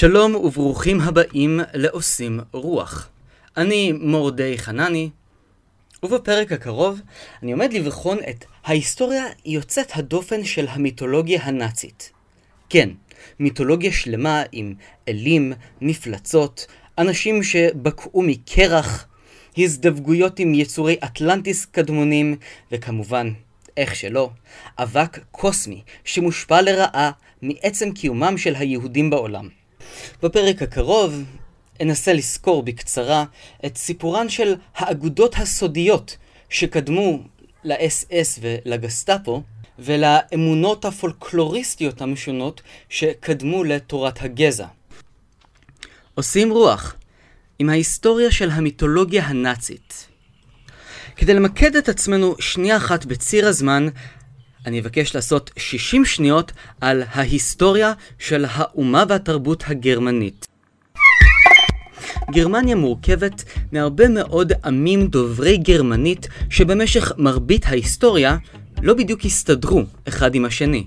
שלום וברוכים הבאים לעושים רוח. אני מורדי חנני, ובפרק הקרוב אני עומד לבחון את ההיסטוריה יוצאת הדופן של המיתולוגיה הנאצית. כן, מיתולוגיה שלמה עם אלים, מפלצות, אנשים שבקעו מקרח, הזדווגויות עם יצורי אטלנטיס קדמונים, וכמובן, איך שלא, אבק קוסמי שמושפע לרעה מעצם קיומם של היהודים בעולם. בפרק הקרוב אנסה לסקור בקצרה את סיפורן של האגודות הסודיות שקדמו לאס-אס ולגסטאפו, ולאמונות הפולקלוריסטיות המשונות שקדמו לתורת הגזע. עושים רוח עם ההיסטוריה של המיתולוגיה הנאצית. כדי למקד את עצמנו שנייה אחת בציר הזמן, אני אבקש לעשות 60 שניות על ההיסטוריה של האומה והתרבות הגרמנית. גרמניה מורכבת מהרבה מאוד עמים דוברי גרמנית שבמשך מרבית ההיסטוריה לא בדיוק הסתדרו אחד עם השני.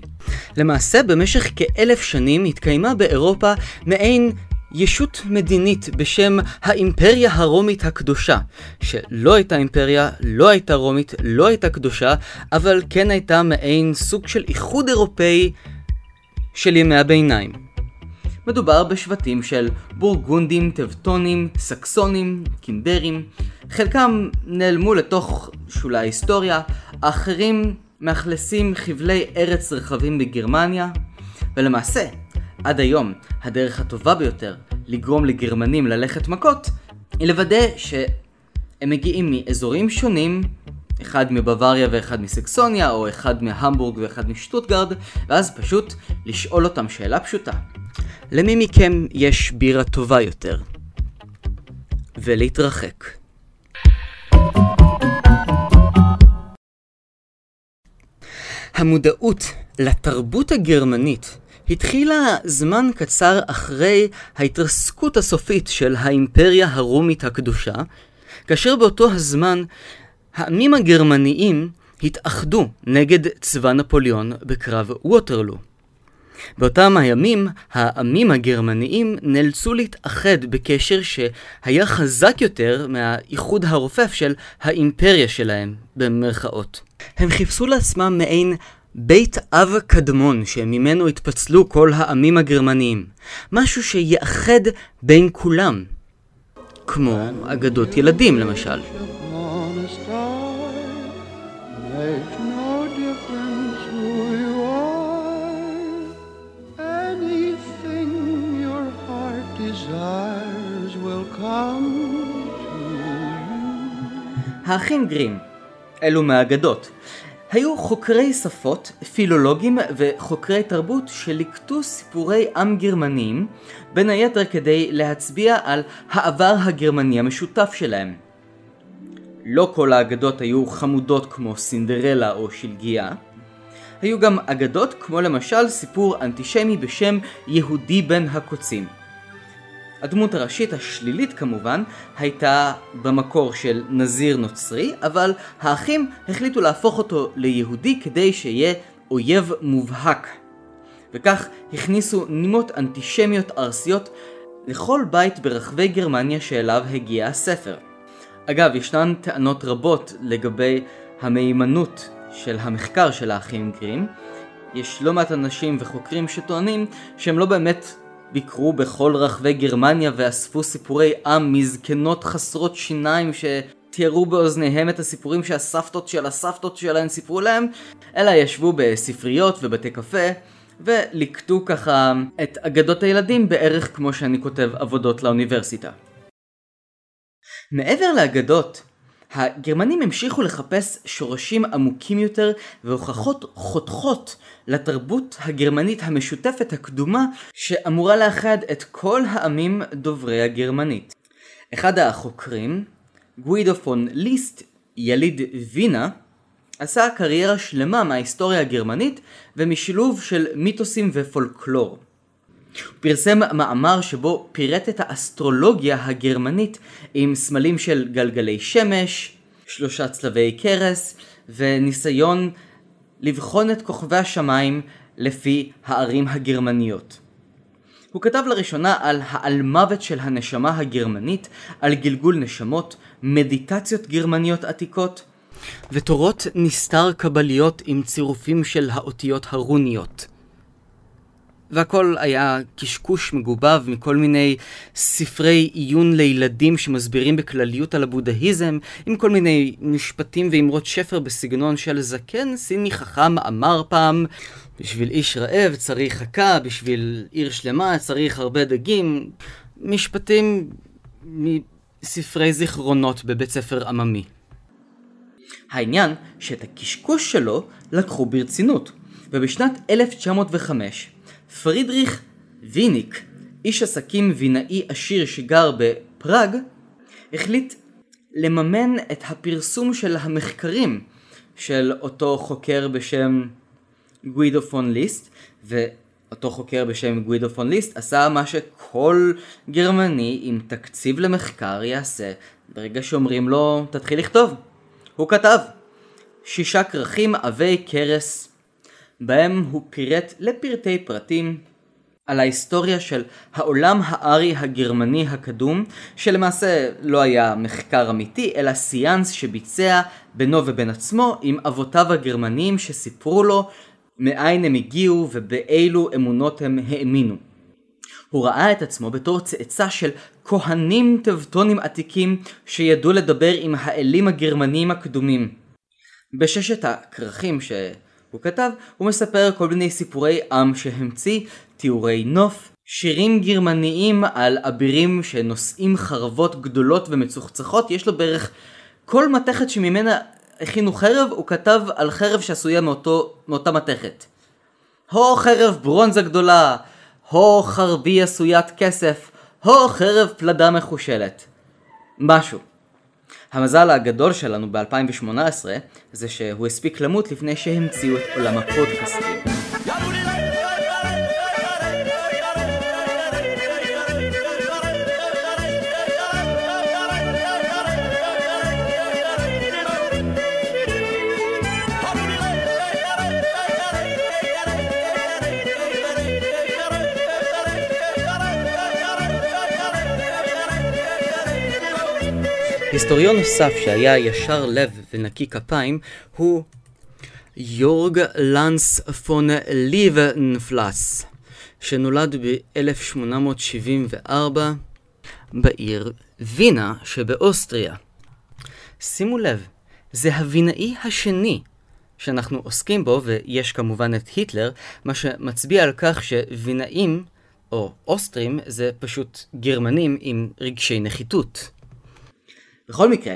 למעשה, במשך כאלף שנים התקיימה באירופה מעין ישות מדינית בשם האימפריה הרומית הקדושה, שלא הייתה אימפריה, לא הייתה רומית, לא הייתה קדושה, אבל כן הייתה מעין סוג של איחוד אירופאי של ימי הביניים. מדובר בשבטים של בורגונדים, טבטונים, סקסונים, קימברים, חלקם נעלמו לתוך שולי ההיסטוריה, האחרים מאכלסים חבלי ארץ רחבים בגרמניה, ולמעשה, עד היום, הדרך הטובה ביותר לגרום לגרמנים ללכת מכות, היא לוודא שהם מגיעים מאזורים שונים, אחד מבוואריה ואחד מסקסוניה, או אחד מהמבורג ואחד משטוטגרד, ואז פשוט לשאול אותם שאלה פשוטה. למי מכם יש בירה טובה יותר? ולהתרחק. המודעות לתרבות הגרמנית התחילה זמן קצר אחרי ההתרסקות הסופית של האימפריה הרומית הקדושה, כאשר באותו הזמן העמים הגרמניים התאחדו נגד צבא נפוליאון בקרב ווטרלו. באותם הימים, העמים הגרמניים נאלצו להתאחד בקשר שהיה חזק יותר מהאיחוד הרופף של האימפריה שלהם, במרכאות. הם חיפשו לעצמם מעין בית אב קדמון שממנו התפצלו כל העמים הגרמניים, משהו שיאחד בין כולם, כמו אגדות ילדים למשל. האחים גרים, אלו מהאגדות, היו חוקרי שפות, פילולוגים וחוקרי תרבות שליקטו סיפורי עם גרמניים, בין היתר כדי להצביע על העבר הגרמני המשותף שלהם. לא כל האגדות היו חמודות כמו סינדרלה או שלגיה, היו גם אגדות כמו למשל סיפור אנטישמי בשם יהודי בן הקוצים. הדמות הראשית השלילית כמובן הייתה במקור של נזיר נוצרי, אבל האחים החליטו להפוך אותו ליהודי כדי שיהיה אויב מובהק. וכך הכניסו נימות אנטישמיות ארסיות לכל בית ברחבי גרמניה שאליו הגיע הספר. אגב, ישנן טענות רבות לגבי המהימנות של המחקר של האחים גרים. יש לא מעט אנשים וחוקרים שטוענים שהם לא באמת ביקרו בכל רחבי גרמניה ואספו סיפורי עם מזקנות חסרות שיניים שתיארו באוזניהם את הסיפורים שהסבתות של הסבתות שלהם סיפרו להם, אלא ישבו בספריות ובתי קפה וליקטו ככה את אגדות הילדים בערך כמו שאני כותב עבודות לאוניברסיטה. מעבר לאגדות, הגרמנים המשיכו לחפש שורשים עמוקים יותר והוכחות חותכות לתרבות הגרמנית המשותפת הקדומה שאמורה לאחד את כל העמים דוברי הגרמנית. אחד החוקרים, גווידו פון ליסט, יליד וינה, עשה קריירה שלמה מההיסטוריה הגרמנית ומשילוב של מיתוסים ופולקלור. הוא פרסם מאמר שבו פירט את האסטרולוגיה הגרמנית עם סמלים של גלגלי שמש, שלושה צלבי קרס וניסיון לבחון את כוכבי השמיים לפי הערים הגרמניות. הוא כתב לראשונה על העל מוות של הנשמה הגרמנית, על גלגול נשמות, מדיטציות גרמניות עתיקות, ותורות נסתר קבליות עם צירופים של האותיות הרוניות. והכל היה קשקוש מגובב מכל מיני ספרי עיון לילדים שמסבירים בכלליות על הבודהיזם, עם כל מיני משפטים ואמרות שפר בסגנון של זקן סיני חכם אמר פעם, בשביל איש רעב צריך חכה, בשביל עיר שלמה צריך הרבה דגים, משפטים מספרי זיכרונות בבית ספר עממי. העניין שאת הקשקוש שלו לקחו ברצינות, ובשנת 1905 פרידריך ויניק, איש עסקים וינאי עשיר שגר בפראג, החליט לממן את הפרסום של המחקרים של אותו חוקר בשם גווידו פון ליסט, ואותו חוקר בשם גווידו פון ליסט עשה מה שכל גרמני עם תקציב למחקר יעשה ברגע שאומרים לו תתחיל לכתוב. הוא כתב שישה כרכים עבי כרס בהם הוא פירט לפרטי פרטים על ההיסטוריה של העולם הארי הגרמני הקדום, שלמעשה לא היה מחקר אמיתי, אלא סיאנס שביצע בינו ובין עצמו עם אבותיו הגרמנים שסיפרו לו מאין הם הגיעו ובאילו אמונות הם האמינו. הוא ראה את עצמו בתור צאצא של כהנים טבטונים עתיקים שידעו לדבר עם האלים הגרמנים הקדומים. בששת הכרכים שהוא כתב, הוא מספר כל מיני סיפורי עם שהמציא, תיאורי נוף, שירים גרמניים על אבירים שנושאים חרבות גדולות ומצוחצחות, יש לו בערך כל מתכת שממנה הכינו חרב, הוא כתב על חרב שעשויה מאותו, מאותה מתכת. הו חרב ברונזה גדולה, הו חרבי עשוית כסף, הו חרב פלדה מחושלת. משהו. המזל הגדול שלנו ב-2018 זה שהוא הספיק למות לפני שהמציאו את עולם הפודקאסטים. היסטוריון נוסף שהיה ישר לב ונקי כפיים הוא יורג לנס פון ליבנפלס, שנולד ב-1874 בעיר וינה שבאוסטריה. שימו לב, זה הווינאי השני שאנחנו עוסקים בו, ויש כמובן את היטלר, מה שמצביע על כך שווינאים, או אוסטרים, זה פשוט גרמנים עם רגשי נחיתות. בכל מקרה,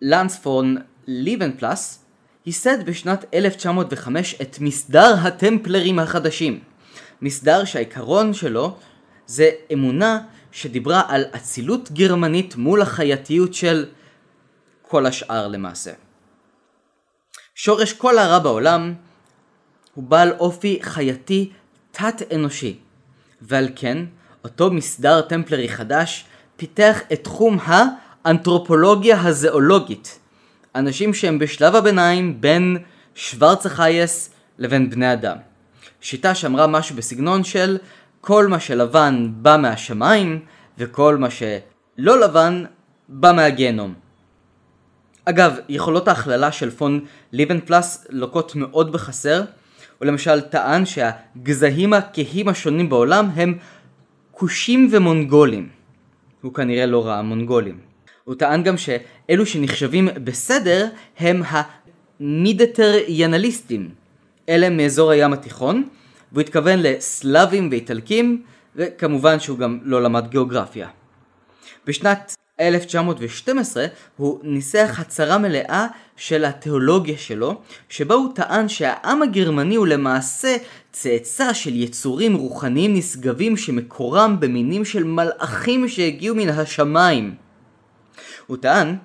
לנס פון ליבנפלס ייסד בשנת 1905 את מסדר הטמפלרים החדשים. מסדר שהעיקרון שלו זה אמונה שדיברה על אצילות גרמנית מול החייתיות של כל השאר למעשה. שורש כל הרע בעולם הוא בעל אופי חייתי תת-אנושי, ועל כן אותו מסדר טמפלרי חדש פיתח את תחום ה... אנתרופולוגיה הזואולוגית. אנשים שהם בשלב הביניים בין שוורצה חייס לבין בני אדם. שיטה שאמרה משהו בסגנון של כל מה שלבן בא מהשמיים וכל מה שלא לבן בא מהגיהנום. אגב, יכולות ההכללה של פון ליבנפלס לוקות מאוד בחסר. הוא למשל טען שהגזעים הכהים השונים בעולם הם כושים ומונגולים. הוא כנראה לא ראה מונגולים. הוא טען גם שאלו שנחשבים בסדר הם המידטריאנליסטים. אלה מאזור הים התיכון, והוא התכוון לסלאבים ואיטלקים, וכמובן שהוא גם לא למד גיאוגרפיה. בשנת 1912 הוא ניסח הצהרה מלאה של התיאולוגיה שלו, שבה הוא טען שהעם הגרמני הוא למעשה צאצא של יצורים רוחניים נשגבים שמקורם במינים של מלאכים שהגיעו מן השמיים. הוא טען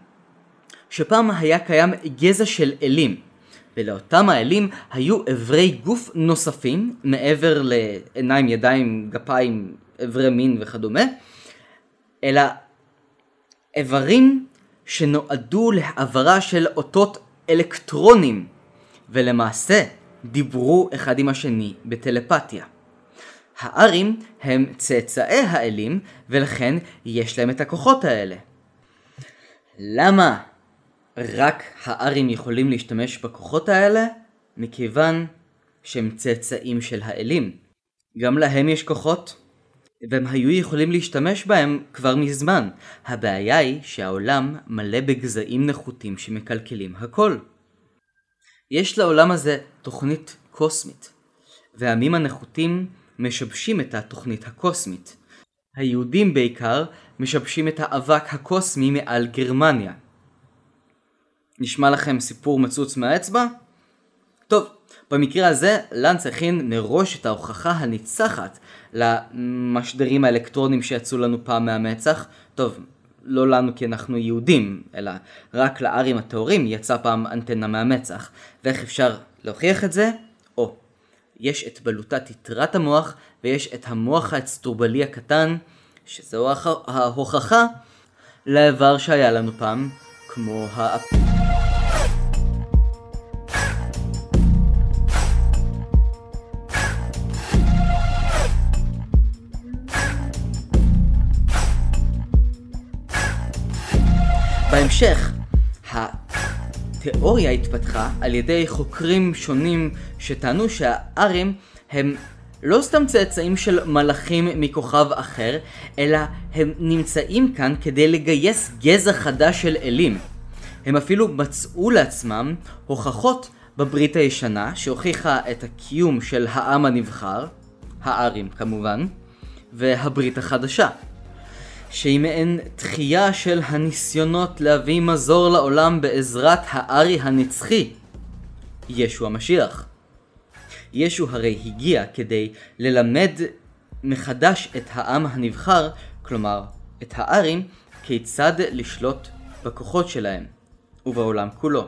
שפעם היה קיים גזע של אלים, ולאותם האלים היו אברי גוף נוספים מעבר לעיניים, ידיים, גפיים, אברי מין וכדומה, אלא איברים שנועדו להעברה של אותות אלקטרונים, ולמעשה דיברו אחד עם השני בטלפתיה. הארים הם צאצאי האלים, ולכן יש להם את הכוחות האלה. למה רק הארים יכולים להשתמש בכוחות האלה? מכיוון שהם צאצאים של האלים. גם להם יש כוחות, והם היו יכולים להשתמש בהם כבר מזמן. הבעיה היא שהעולם מלא בגזעים נחותים שמקלקלים הכל. יש לעולם הזה תוכנית קוסמית, והעמים הנחותים משבשים את התוכנית הקוסמית. היהודים בעיקר משבשים את האבק הקוסמי מעל גרמניה. נשמע לכם סיפור מצוץ מהאצבע? טוב, במקרה הזה לנץ הכין מראש את ההוכחה הניצחת למשדרים האלקטרונים שיצאו לנו פעם מהמצח. טוב, לא לנו כי אנחנו יהודים, אלא רק לארים הטהורים יצא פעם אנטנה מהמצח. ואיך אפשר להוכיח את זה? יש את בלוטת יתרת המוח ויש את המוח האצטרובלי הקטן, שזו ההוכחה לאיבר שהיה לנו פעם, כמו האפ... בהמשך, התיאוריה התפתחה על ידי חוקרים שונים שטענו שהארים הם לא סתם צאצאים של מלאכים מכוכב אחר, אלא הם נמצאים כאן כדי לגייס גזע חדש של אלים. הם אפילו מצאו לעצמם הוכחות בברית הישנה שהוכיחה את הקיום של העם הנבחר, הארים כמובן, והברית החדשה. שהיא מעין תחייה של הניסיונות להביא מזור לעולם בעזרת הארי הנצחי, ישו המשיח. ישו הרי הגיע כדי ללמד מחדש את העם הנבחר, כלומר את הארים, כיצד לשלוט בכוחות שלהם, ובעולם כולו.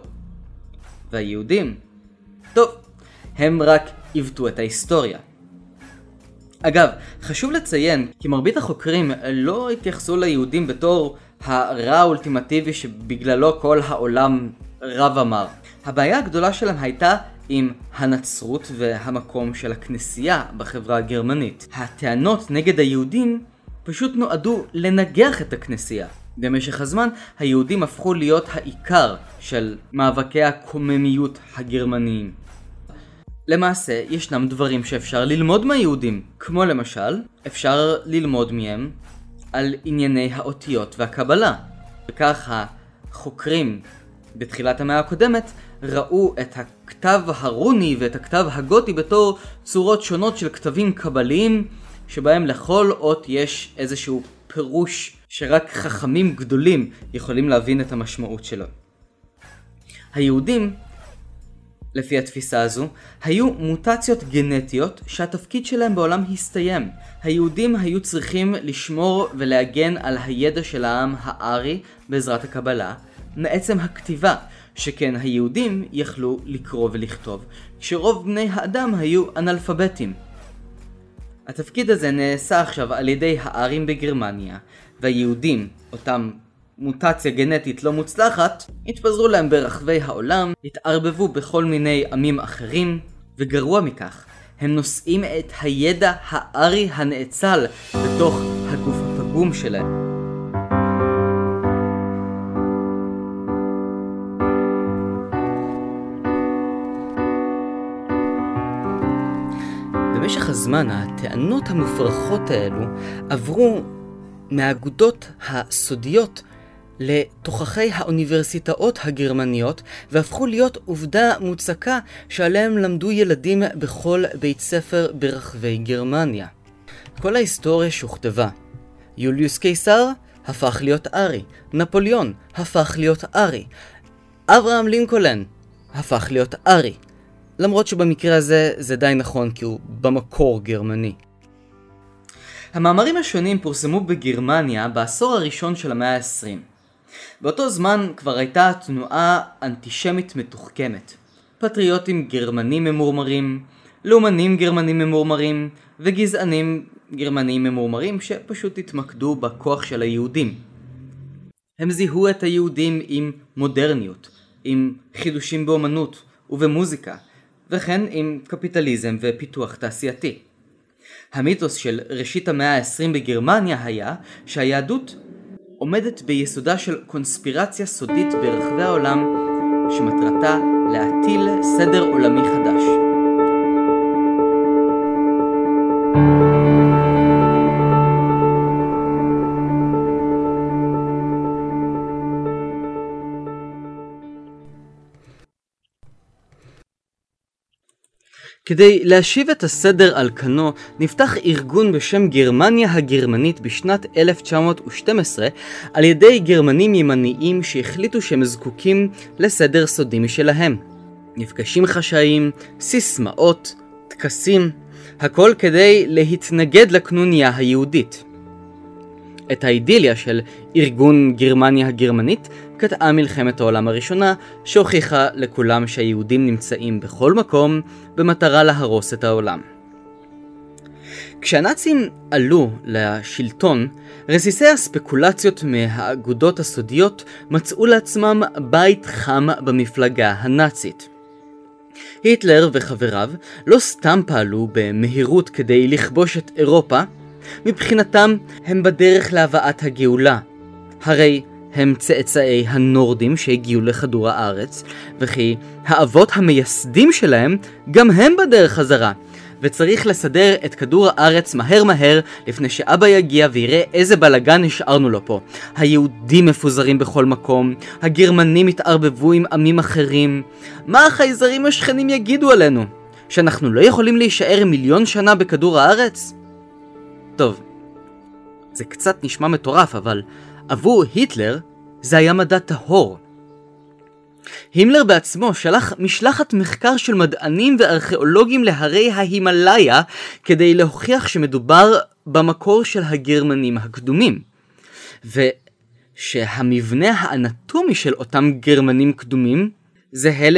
והיהודים, טוב, הם רק עיוותו את ההיסטוריה. אגב, חשוב לציין כי מרבית החוקרים לא התייחסו ליהודים בתור הרע האולטימטיבי שבגללו כל העולם רב אמר. הבעיה הגדולה שלהם הייתה עם הנצרות והמקום של הכנסייה בחברה הגרמנית. הטענות נגד היהודים פשוט נועדו לנגח את הכנסייה. במשך הזמן היהודים הפכו להיות העיקר של מאבקי הקוממיות הגרמניים. למעשה, ישנם דברים שאפשר ללמוד מהיהודים, כמו למשל, אפשר ללמוד מהם על ענייני האותיות והקבלה. וכך החוקרים בתחילת המאה הקודמת ראו את הכתב הרוני ואת הכתב הגותי בתור צורות שונות של כתבים קבליים שבהם לכל אות יש איזשהו פירוש שרק חכמים גדולים יכולים להבין את המשמעות שלו. היהודים לפי התפיסה הזו, היו מוטציות גנטיות שהתפקיד שלהם בעולם הסתיים. היהודים היו צריכים לשמור ולהגן על הידע של העם הארי בעזרת הקבלה, מעצם הכתיבה, שכן היהודים יכלו לקרוא ולכתוב, כשרוב בני האדם היו אנאלפביתים. התפקיד הזה נעשה עכשיו על ידי הארים בגרמניה, והיהודים, אותם מוטציה גנטית לא מוצלחת, התפזרו להם ברחבי העולם, התערבבו בכל מיני עמים אחרים, וגרוע מכך, הם נושאים את הידע הארי הנאצל בתוך הגוף הפגום שלהם. במשך הזמן הטענות המופרכות האלו עברו מהאגודות הסודיות לתוככי האוניברסיטאות הגרמניות והפכו להיות עובדה מוצקה שעליהם למדו ילדים בכל בית ספר ברחבי גרמניה. כל ההיסטוריה שוכתבה. יוליוס קיסר הפך להיות ארי, נפוליאון הפך להיות ארי, אברהם לינקולן הפך להיות ארי. למרות שבמקרה הזה זה די נכון כי הוא במקור גרמני. המאמרים השונים פורסמו בגרמניה בעשור הראשון של המאה ה-20. באותו זמן כבר הייתה תנועה אנטישמית מתוחכמת. פטריוטים גרמנים ממורמרים, לאומנים גרמנים ממורמרים, וגזענים גרמנים ממורמרים שפשוט התמקדו בכוח של היהודים. הם זיהו את היהודים עם מודרניות, עם חידושים באמנות ובמוזיקה, וכן עם קפיטליזם ופיתוח תעשייתי. המיתוס של ראשית המאה ה-20 בגרמניה היה שהיהדות עומדת ביסודה של קונספירציה סודית ברחבי העולם שמטרתה להטיל סדר עולמי חדש. כדי להשיב את הסדר על כנו, נפתח ארגון בשם גרמניה הגרמנית בשנת 1912 על ידי גרמנים ימניים שהחליטו שהם זקוקים לסדר סודי משלהם. נפגשים חשאיים, סיסמאות, טקסים, הכל כדי להתנגד לקנוניה היהודית. את האידיליה של ארגון גרמניה הגרמנית קטעה מלחמת העולם הראשונה, שהוכיחה לכולם שהיהודים נמצאים בכל מקום במטרה להרוס את העולם. כשהנאצים עלו לשלטון, רסיסי הספקולציות מהאגודות הסודיות מצאו לעצמם בית חם במפלגה הנאצית. היטלר וחבריו לא סתם פעלו במהירות כדי לכבוש את אירופה, מבחינתם הם בדרך להבאת הגאולה. הרי הם צאצאי הנורדים שהגיעו לכדור הארץ, וכי האבות המייסדים שלהם גם הם בדרך חזרה. וצריך לסדר את כדור הארץ מהר מהר לפני שאבא יגיע ויראה איזה בלאגן נשארנו לו פה. היהודים מפוזרים בכל מקום, הגרמנים התערבבו עם עמים אחרים. מה החייזרים השכנים יגידו עלינו? שאנחנו לא יכולים להישאר מיליון שנה בכדור הארץ? טוב, זה קצת נשמע מטורף, אבל עבור היטלר זה היה מדע טהור. הימלר בעצמו שלח משלחת מחקר של מדענים וארכיאולוגים להרי ההימאליה כדי להוכיח שמדובר במקור של הגרמנים הקדומים. ושהמבנה האנטומי של אותם גרמנים קדומים זהה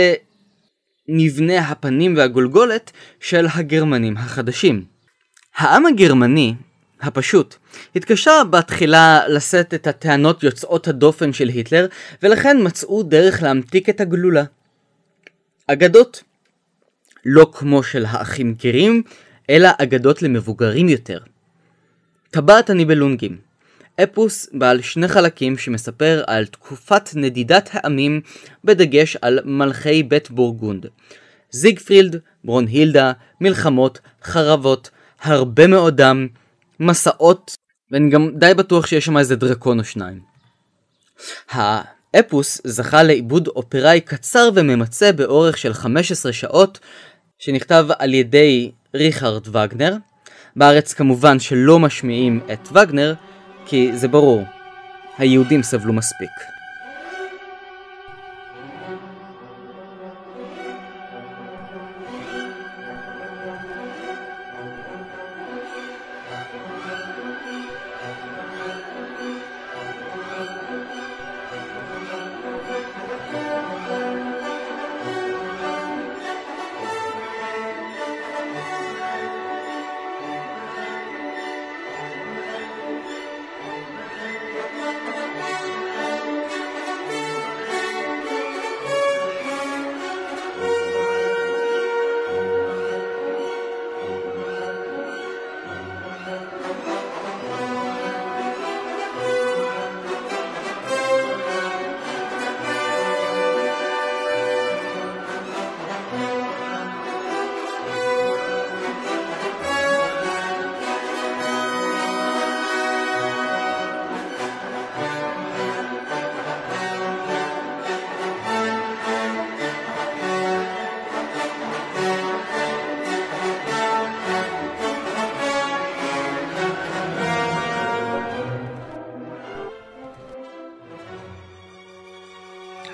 למבנה הפנים והגולגולת של הגרמנים החדשים. העם הגרמני הפשוט. התקשה בתחילה לשאת את הטענות יוצאות הדופן של היטלר, ולכן מצאו דרך להמתיק את הגלולה. אגדות. לא כמו של האחים גירים, אלא אגדות למבוגרים יותר. טבעת הניבלונגים אפוס בעל שני חלקים שמספר על תקופת נדידת העמים בדגש על מלכי בית בורגונד. זיגפרילד, ברונהילדה, מלחמות, חרבות, הרבה מאוד דם, מסעות, ואני גם די בטוח שיש שם איזה דרקון או שניים. האפוס זכה לעיבוד אופראי קצר וממצה באורך של 15 שעות, שנכתב על ידי ריכרד וגנר. בארץ כמובן שלא משמיעים את וגנר, כי זה ברור, היהודים סבלו מספיק.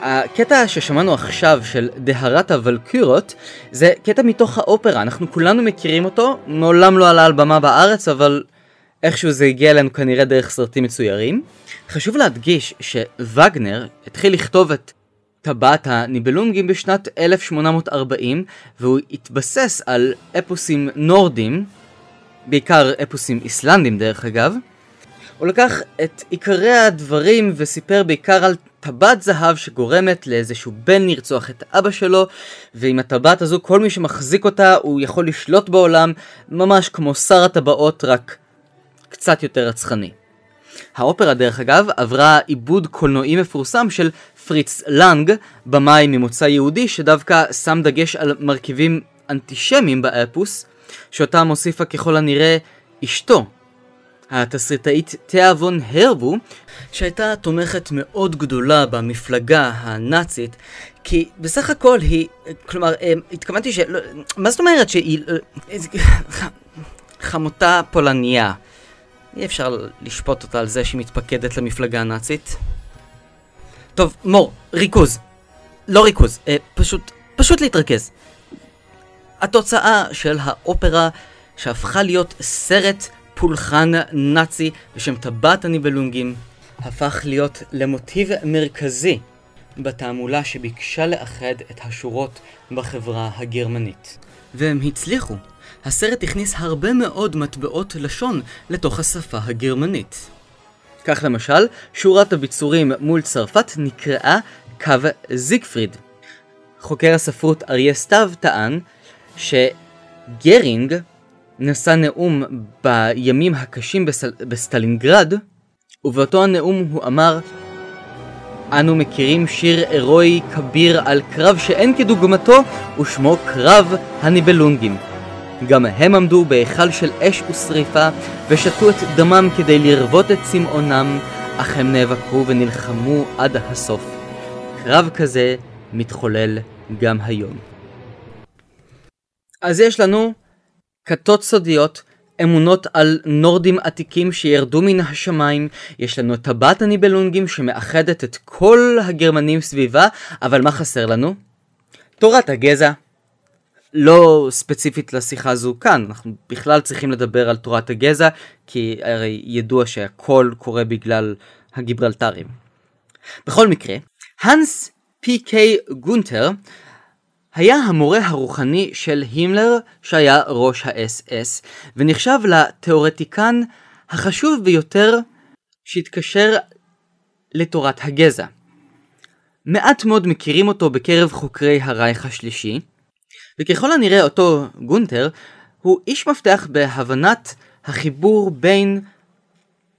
הקטע ששמענו עכשיו של דהרת הוולקירות זה קטע מתוך האופרה, אנחנו כולנו מכירים אותו, מעולם לא עלה על במה בארץ אבל איכשהו זה הגיע אלינו כנראה דרך סרטים מצוירים. חשוב להדגיש שווגנר התחיל לכתוב את טבעת הניבלונגים בשנת 1840 והוא התבסס על אפוסים נורדים, בעיקר אפוסים איסלנדים דרך אגב. הוא לקח את עיקרי הדברים וסיפר בעיקר על טבעת זהב שגורמת לאיזשהו בן לרצוח את אבא שלו, ועם הטבעת הזו כל מי שמחזיק אותה הוא יכול לשלוט בעולם, ממש כמו שר הטבעות, רק קצת יותר רצחני. האופרה דרך אגב עברה עיבוד קולנועי מפורסם של פריץ לנג, במאי ממוצא יהודי שדווקא שם דגש על מרכיבים אנטישמיים באפוס, שאותם הוסיפה ככל הנראה אשתו, התסריטאית תיאבון הרבו, שהייתה תומכת מאוד גדולה במפלגה הנאצית, כי בסך הכל היא, כלומר, אה, התכוונתי ש... לא, מה זאת אומרת שהיא... אה, חמותה פולניה. אי אפשר לשפוט אותה על זה שהיא מתפקדת למפלגה הנאצית. טוב, מור, ריכוז. לא ריכוז, אה, פשוט, פשוט להתרכז. התוצאה של האופרה שהפכה להיות סרט פולחן נאצי בשם טבעת הניבלונגים הפך להיות למוטיב מרכזי בתעמולה שביקשה לאחד את השורות בחברה הגרמנית. והם הצליחו. הסרט הכניס הרבה מאוד מטבעות לשון לתוך השפה הגרמנית. כך למשל, שורת הביצורים מול צרפת נקראה קו זיגפריד. חוקר הספרות אריה סתיו טען שגרינג נשא נאום בימים הקשים בסל... בסטלינגרד, ובאותו הנאום הוא אמר אנו מכירים שיר הירואי כביר על קרב שאין כדוגמתו, ושמו קרב הניבלונגים. גם הם עמדו בהיכל של אש ושריפה, ושתו את דמם כדי לרוות את צמאונם, אך הם נאבקו ונלחמו עד הסוף. קרב כזה מתחולל גם היום. אז יש לנו כתות סודיות, אמונות על נורדים עתיקים שירדו מן השמיים, יש לנו את טבעת הניבלונגים שמאחדת את כל הגרמנים סביבה, אבל מה חסר לנו? תורת הגזע. לא ספציפית לשיחה הזו כאן, אנחנו בכלל צריכים לדבר על תורת הגזע, כי הרי ידוע שהכל קורה בגלל הגיברלטרים. בכל מקרה, הנס פי קיי גונטר היה המורה הרוחני של הימלר שהיה ראש האס-אס, ונחשב לתאורטיקן החשוב ביותר שהתקשר לתורת הגזע. מעט מאוד מכירים אותו בקרב חוקרי הרייך השלישי, וככל הנראה אותו גונטר הוא איש מפתח בהבנת החיבור בין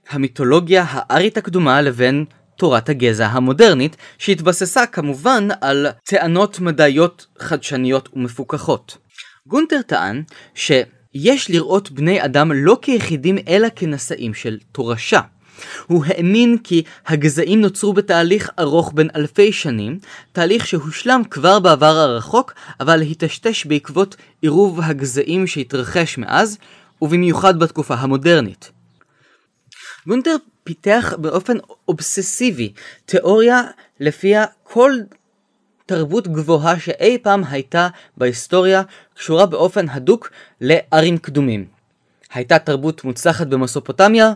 המיתולוגיה הארית הקדומה לבין תורת הגזע המודרנית, שהתבססה כמובן על טענות מדעיות חדשניות ומפוכחות. גונטר טען שיש לראות בני אדם לא כיחידים אלא כנשאים של תורשה. הוא האמין כי הגזעים נוצרו בתהליך ארוך בין אלפי שנים, תהליך שהושלם כבר בעבר הרחוק, אבל היטשטש בעקבות עירוב הגזעים שהתרחש מאז, ובמיוחד בתקופה המודרנית. גונטר פיתח באופן אובססיבי תיאוריה לפיה כל תרבות גבוהה שאי פעם הייתה בהיסטוריה קשורה באופן הדוק לערים קדומים. הייתה תרבות מוצלחת במסופוטמיה,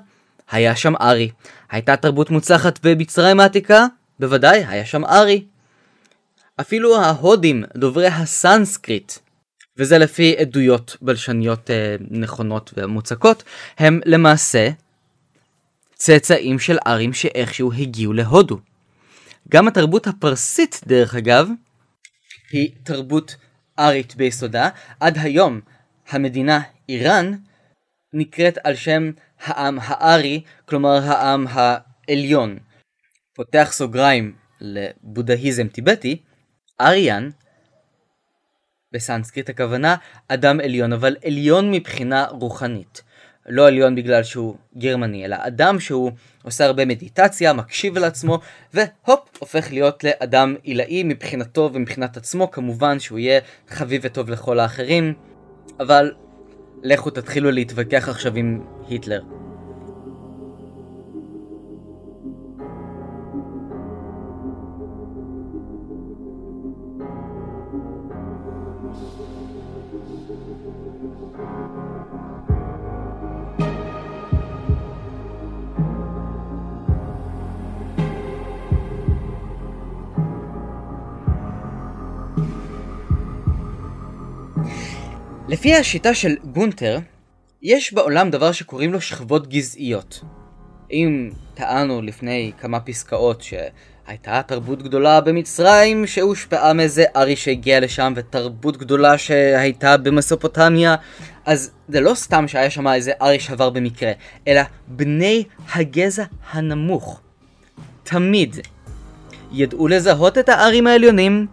היה שם ארי. הייתה תרבות מוצלחת במצרים העתיקה, בוודאי, היה שם ארי. אפילו ההודים, דוברי הסנסקריט, וזה לפי עדויות בלשניות אה, נכונות ומוצקות, הם למעשה צאצאים של ארים שאיכשהו הגיעו להודו. גם התרבות הפרסית, דרך אגב, היא תרבות ארית ביסודה. עד היום המדינה איראן נקראת על שם העם הארי, כלומר העם העליון. פותח סוגריים לבודהיזם טיבטי, אריאן, בסנסקריט הכוונה אדם עליון, אבל עליון מבחינה רוחנית. לא עליון בגלל שהוא גרמני, אלא אדם שהוא עושה הרבה מדיטציה, מקשיב לעצמו, והופ, הופך להיות לאדם עילאי מבחינתו ומבחינת עצמו, כמובן שהוא יהיה חביב וטוב לכל האחרים, אבל לכו תתחילו להתווכח עכשיו עם היטלר. לפי השיטה של גונטר, יש בעולם דבר שקוראים לו שכבות גזעיות. אם טענו לפני כמה פסקאות הייתה תרבות גדולה במצרים שהושפעה מאיזה ארי שהגיע לשם, ותרבות גדולה שהייתה במסופוטמיה. אז זה לא סתם שהיה שם איזה ארי שעבר במקרה, אלא בני הגזע הנמוך. תמיד ידעו לזהות את הארים העליונים,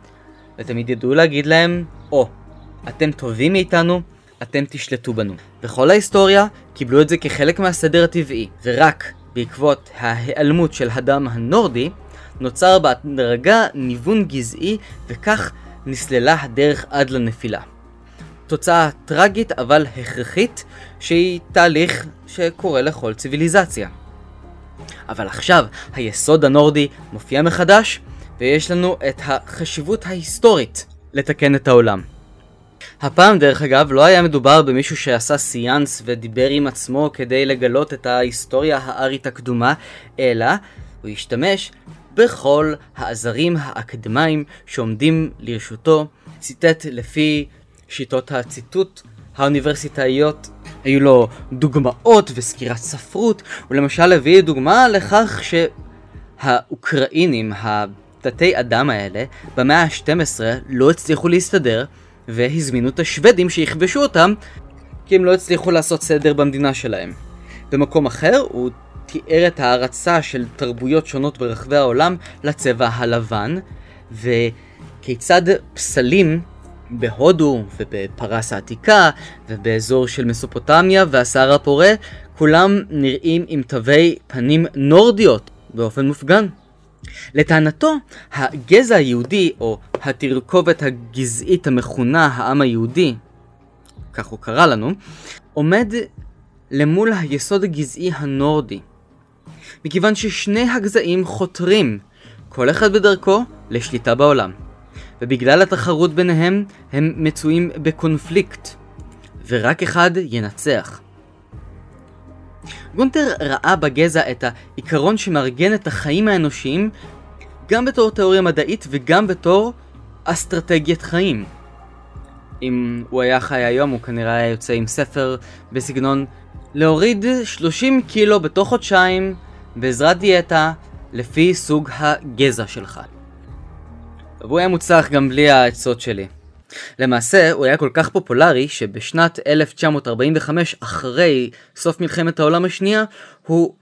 ותמיד ידעו להגיד להם, או, oh, אתם טובים מאיתנו, אתם תשלטו בנו. בכל ההיסטוריה קיבלו את זה כחלק מהסדר הטבעי, ורק בעקבות ההיעלמות של הדם הנורדי, נוצר בהדרגה ניוון גזעי, וכך נסללה הדרך עד לנפילה. תוצאה טרגית אבל הכרחית, שהיא תהליך שקורה לכל ציוויליזציה. אבל עכשיו היסוד הנורדי מופיע מחדש, ויש לנו את החשיבות ההיסטורית לתקן את העולם. הפעם דרך אגב לא היה מדובר במישהו שעשה סיאנס ודיבר עם עצמו כדי לגלות את ההיסטוריה הארית הקדומה, אלא הוא השתמש בכל העזרים האקדמיים שעומדים לרשותו, ציטט לפי שיטות הציטוט האוניברסיטאיות היו לו דוגמאות וסקירת ספרות, הוא למשל הביא דוגמה לכך שהאוקראינים, התתי אדם האלה, במאה ה-12 לא הצליחו להסתדר והזמינו את השוודים שיכבשו אותם כי הם לא הצליחו לעשות סדר במדינה שלהם. במקום אחר הוא תיאר את ההערצה של תרבויות שונות ברחבי העולם לצבע הלבן וכיצד פסלים בהודו ובפרס העתיקה ובאזור של מסופוטמיה והסהר הפורה כולם נראים עם תווי פנים נורדיות באופן מופגן. לטענתו, הגזע היהודי, או התרכובת הגזעית המכונה העם היהודי, כך הוא קרא לנו, עומד למול היסוד הגזעי הנורדי. מכיוון ששני הגזעים חותרים, כל אחד בדרכו, לשליטה בעולם. ובגלל התחרות ביניהם, הם מצויים בקונפליקט, ורק אחד ינצח. גונטר ראה בגזע את העיקרון שמארגן את החיים האנושיים גם בתור תיאוריה מדעית וגם בתור אסטרטגיית חיים. אם הוא היה חי היום הוא כנראה היה יוצא עם ספר בסגנון להוריד 30 קילו בתוך חודשיים בעזרת דיאטה לפי סוג הגזע שלך. והוא היה מוצלח גם בלי העצות שלי. למעשה, הוא היה כל כך פופולרי שבשנת 1945, אחרי סוף מלחמת העולם השנייה, הוא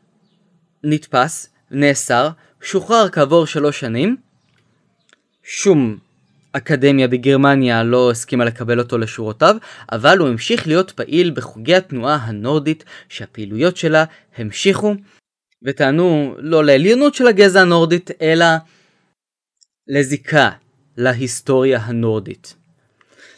נתפס, נאסר, שוחרר כעבור שלוש שנים. שום אקדמיה בגרמניה לא הסכימה לקבל אותו לשורותיו, אבל הוא המשיך להיות פעיל בחוגי התנועה הנורדית שהפעילויות שלה המשיכו וטענו לא לעליונות של הגזע הנורדית, אלא לזיקה להיסטוריה הנורדית.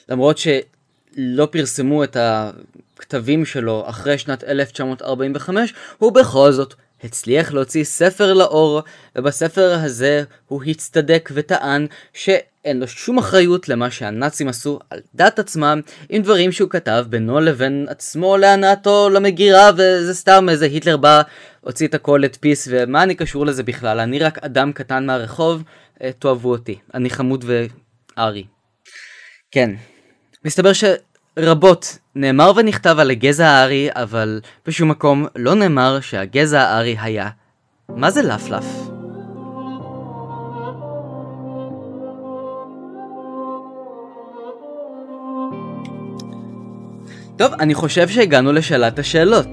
למרות שלא פרסמו את הכתבים שלו אחרי שנת 1945, הוא בכל זאת הצליח להוציא ספר לאור, ובספר הזה הוא הצטדק וטען שאין לו שום אחריות למה שהנאצים עשו על דת עצמם, עם דברים שהוא כתב בינו לבין עצמו להנאתו למגירה, וזה סתם איזה היטלר בא, הוציא את הכל לדפיס, ומה אני קשור לזה בכלל? אני רק אדם קטן מהרחוב, אה, תאהבו אותי. אני חמוד וארי. כן. מסתבר שרבות נאמר ונכתב על הגזע הארי, אבל בשום מקום לא נאמר שהגזע הארי היה. מה זה לפלף? טוב, אני חושב שהגענו לשאלת השאלות.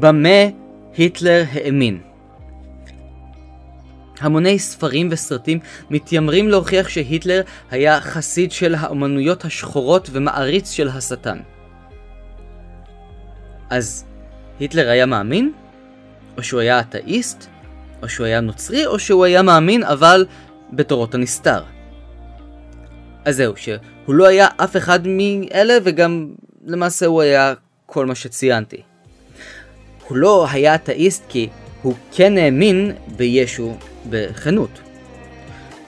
במה היטלר האמין? המוני ספרים וסרטים מתיימרים להוכיח שהיטלר היה חסיד של האמנויות השחורות ומעריץ של השטן. אז היטלר היה מאמין? או שהוא היה אתאיסט? או שהוא היה נוצרי? או שהוא היה מאמין אבל בתורות הנסתר? אז זהו, שהוא לא היה אף אחד מאלה וגם למעשה הוא היה כל מה שציינתי. הוא לא היה אתאיסט כי הוא כן האמין בישו בכנות.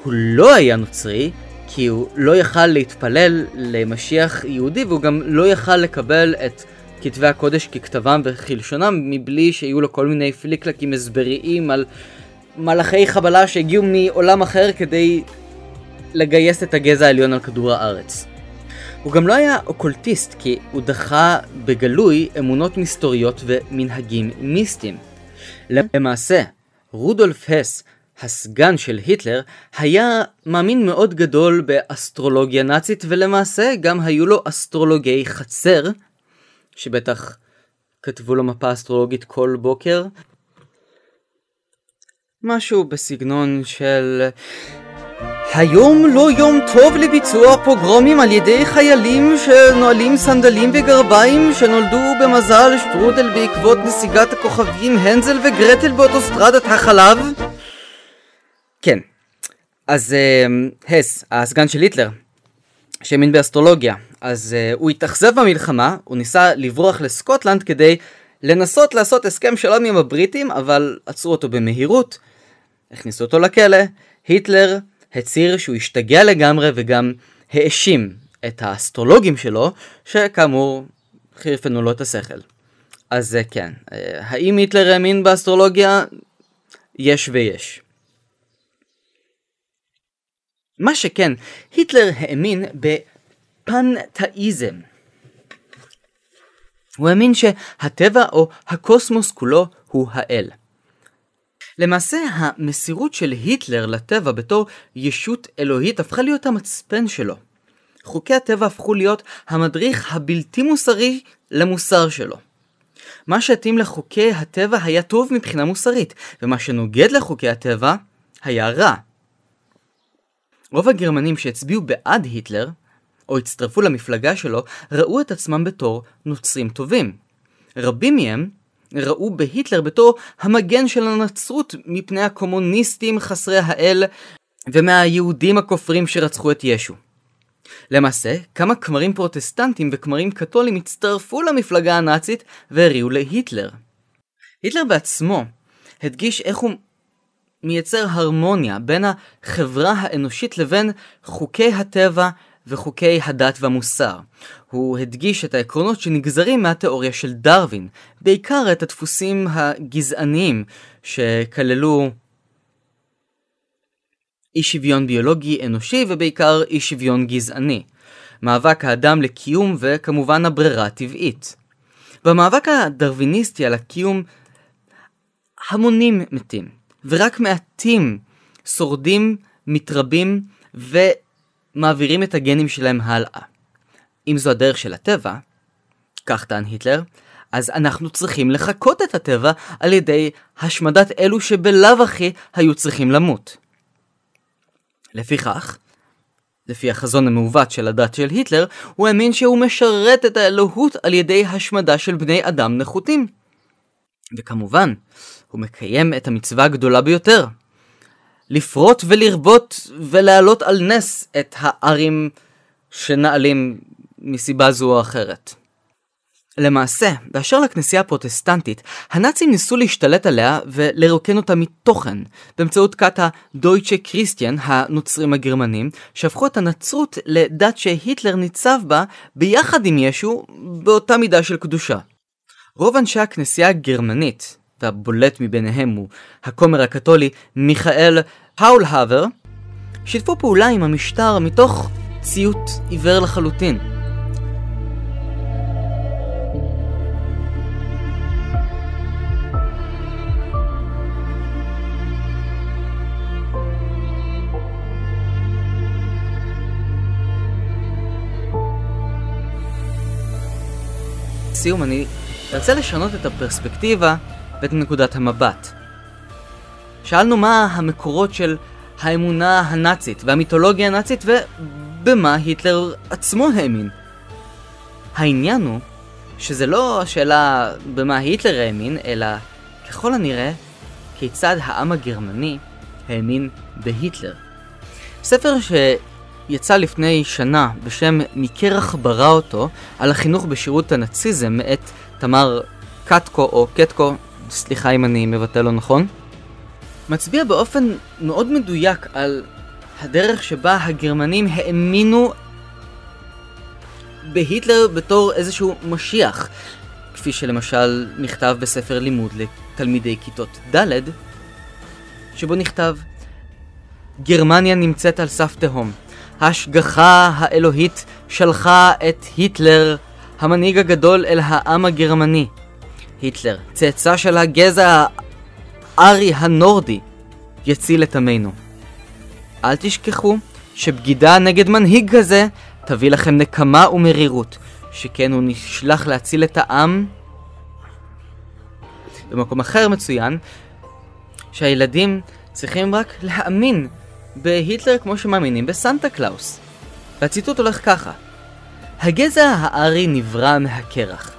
הוא לא היה נוצרי כי הוא לא יכל להתפלל למשיח יהודי והוא גם לא יכל לקבל את כתבי הקודש ככתבם וכלשונם מבלי שיהיו לו כל מיני פליקלקים הסבריים על מלאכי חבלה שהגיעו מעולם אחר כדי לגייס את הגזע העליון על כדור הארץ. הוא גם לא היה אוקולטיסט כי הוא דחה בגלוי אמונות מסתוריות ומנהגים מיסטיים. למעשה, רודולף הס הסגן של היטלר, היה מאמין מאוד גדול באסטרולוגיה נאצית, ולמעשה גם היו לו אסטרולוגי חצר, שבטח כתבו לו מפה אסטרולוגית כל בוקר. משהו בסגנון של... היום לא יום טוב לביצוע פוגרומים על ידי חיילים שנועלים סנדלים וגרביים שנולדו במזל שטרודל בעקבות נסיגת הכוכבים הנזל וגרטל באוטוסטרדת החלב? כן. אז uh, הס, הסגן של היטלר, שהאמין באסטרולוגיה, אז uh, הוא התאכזב במלחמה, הוא ניסה לברוח לסקוטלנד כדי לנסות לעשות הסכם שלום עם הבריטים, אבל עצרו אותו במהירות, הכניסו אותו לכלא, היטלר הצהיר שהוא השתגע לגמרי וגם האשים את האסטרולוגים שלו, שכאמור חירפנו לו את השכל. אז uh, כן, uh, האם היטלר האמין באסטרולוגיה? יש ויש. מה שכן, היטלר האמין בפנתאיזם. הוא האמין שהטבע או הקוסמוס כולו הוא האל. למעשה, המסירות של היטלר לטבע בתור ישות אלוהית הפכה להיות המצפן שלו. חוקי הטבע הפכו להיות המדריך הבלתי מוסרי למוסר שלו. מה שהתאים לחוקי הטבע היה טוב מבחינה מוסרית, ומה שנוגד לחוקי הטבע היה רע. רוב הגרמנים שהצביעו בעד היטלר, או הצטרפו למפלגה שלו, ראו את עצמם בתור נוצרים טובים. רבים מהם ראו בהיטלר בתור המגן של הנצרות מפני הקומוניסטים חסרי האל ומהיהודים הכופרים שרצחו את ישו. למעשה, כמה כמרים פרוטסטנטים וכמרים קתולים הצטרפו למפלגה הנאצית והריעו להיטלר. היטלר בעצמו הדגיש איך הוא מייצר הרמוניה בין החברה האנושית לבין חוקי הטבע וחוקי הדת והמוסר. הוא הדגיש את העקרונות שנגזרים מהתיאוריה של דרווין, בעיקר את הדפוסים הגזעניים שכללו אי שוויון ביולוגי אנושי ובעיקר אי שוויון גזעני. מאבק האדם לקיום וכמובן הברירה הטבעית. במאבק הדרוויניסטי על הקיום המונים מתים. ורק מעטים שורדים, מתרבים ומעבירים את הגנים שלהם הלאה. אם זו הדרך של הטבע, כך טען היטלר, אז אנחנו צריכים לחקות את הטבע על ידי השמדת אלו שבלאו הכי היו צריכים למות. לפיכך, לפי החזון המעוות של הדת של היטלר, הוא האמין שהוא משרת את האלוהות על ידי השמדה של בני אדם נחותים. וכמובן, הוא מקיים את המצווה הגדולה ביותר. לפרוט ולרבות ולהעלות על נס את הארים שנעלים מסיבה זו או אחרת. למעשה, באשר לכנסייה הפרוטסטנטית, הנאצים ניסו להשתלט עליה ולרוקן אותה מתוכן, באמצעות כת הדויטשה קריסטיאן, הנוצרים הגרמנים, שהפכו את הנצרות לדת שהיטלר ניצב בה ביחד עם ישו באותה מידה של קדושה. רוב אנשי הכנסייה הגרמנית, והבולט מביניהם הוא הכומר הקתולי מיכאל פאולהבר, שיתפו פעולה עם המשטר מתוך ציות עיוור לחלוטין. לסיום אני ארצה לשנות את הפרספקטיבה ואת נקודת המבט. שאלנו מה המקורות של האמונה הנאצית והמיתולוגיה הנאצית ובמה היטלר עצמו האמין. העניין הוא שזה לא השאלה במה היטלר האמין, אלא ככל הנראה כיצד העם הגרמני האמין בהיטלר. ספר שיצא לפני שנה בשם מקרח ברא אותו על החינוך בשירות הנאציזם מאת תמר קטקו או קטקו, סליחה אם אני מבטא לא נכון, מצביע באופן מאוד מדויק על הדרך שבה הגרמנים האמינו בהיטלר בתור איזשהו משיח, כפי שלמשל נכתב בספר לימוד לתלמידי כיתות ד', שבו נכתב גרמניה נמצאת על סף תהום. ההשגחה האלוהית שלחה את היטלר, המנהיג הגדול, אל העם הגרמני. היטלר, צאצא של הגזע הארי הנורדי, יציל את עמנו. אל תשכחו שבגידה נגד מנהיג כזה תביא לכם נקמה ומרירות, שכן הוא נשלח להציל את העם. במקום אחר מצוין שהילדים צריכים רק להאמין בהיטלר כמו שמאמינים בסנטה קלאוס. והציטוט הולך ככה: הגזע הארי נברא מהקרח.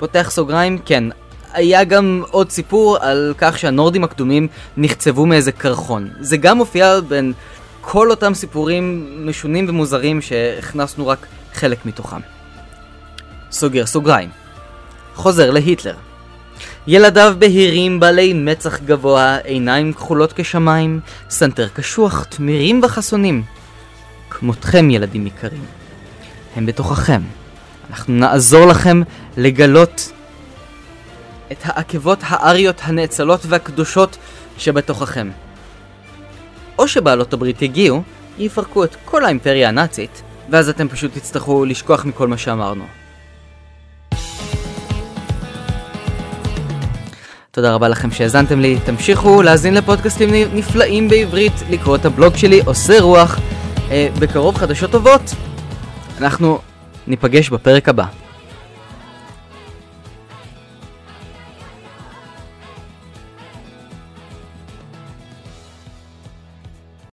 פותח סוגריים, כן, היה גם עוד סיפור על כך שהנורדים הקדומים נחצבו מאיזה קרחון. זה גם מופיע בין כל אותם סיפורים משונים ומוזרים שהכנסנו רק חלק מתוכם. סוגר סוגריים. חוזר להיטלר. ילדיו בהירים בעלי מצח גבוה, עיניים כחולות כשמיים, סנטר קשוח, תמירים וחסונים. כמותכם ילדים יקרים. הם בתוככם. אנחנו נעזור לכם לגלות את העקבות האריות הנאצלות והקדושות שבתוככם. או שבעלות הברית יגיעו, יפרקו את כל האימפריה הנאצית, ואז אתם פשוט תצטרכו לשכוח מכל מה שאמרנו. תודה רבה לכם שהאזנתם לי, תמשיכו להאזין לפודקאסטים נפלאים בעברית, לקרוא את הבלוג שלי, עושה רוח, אה, בקרוב חדשות טובות. אנחנו ניפגש בפרק הבא.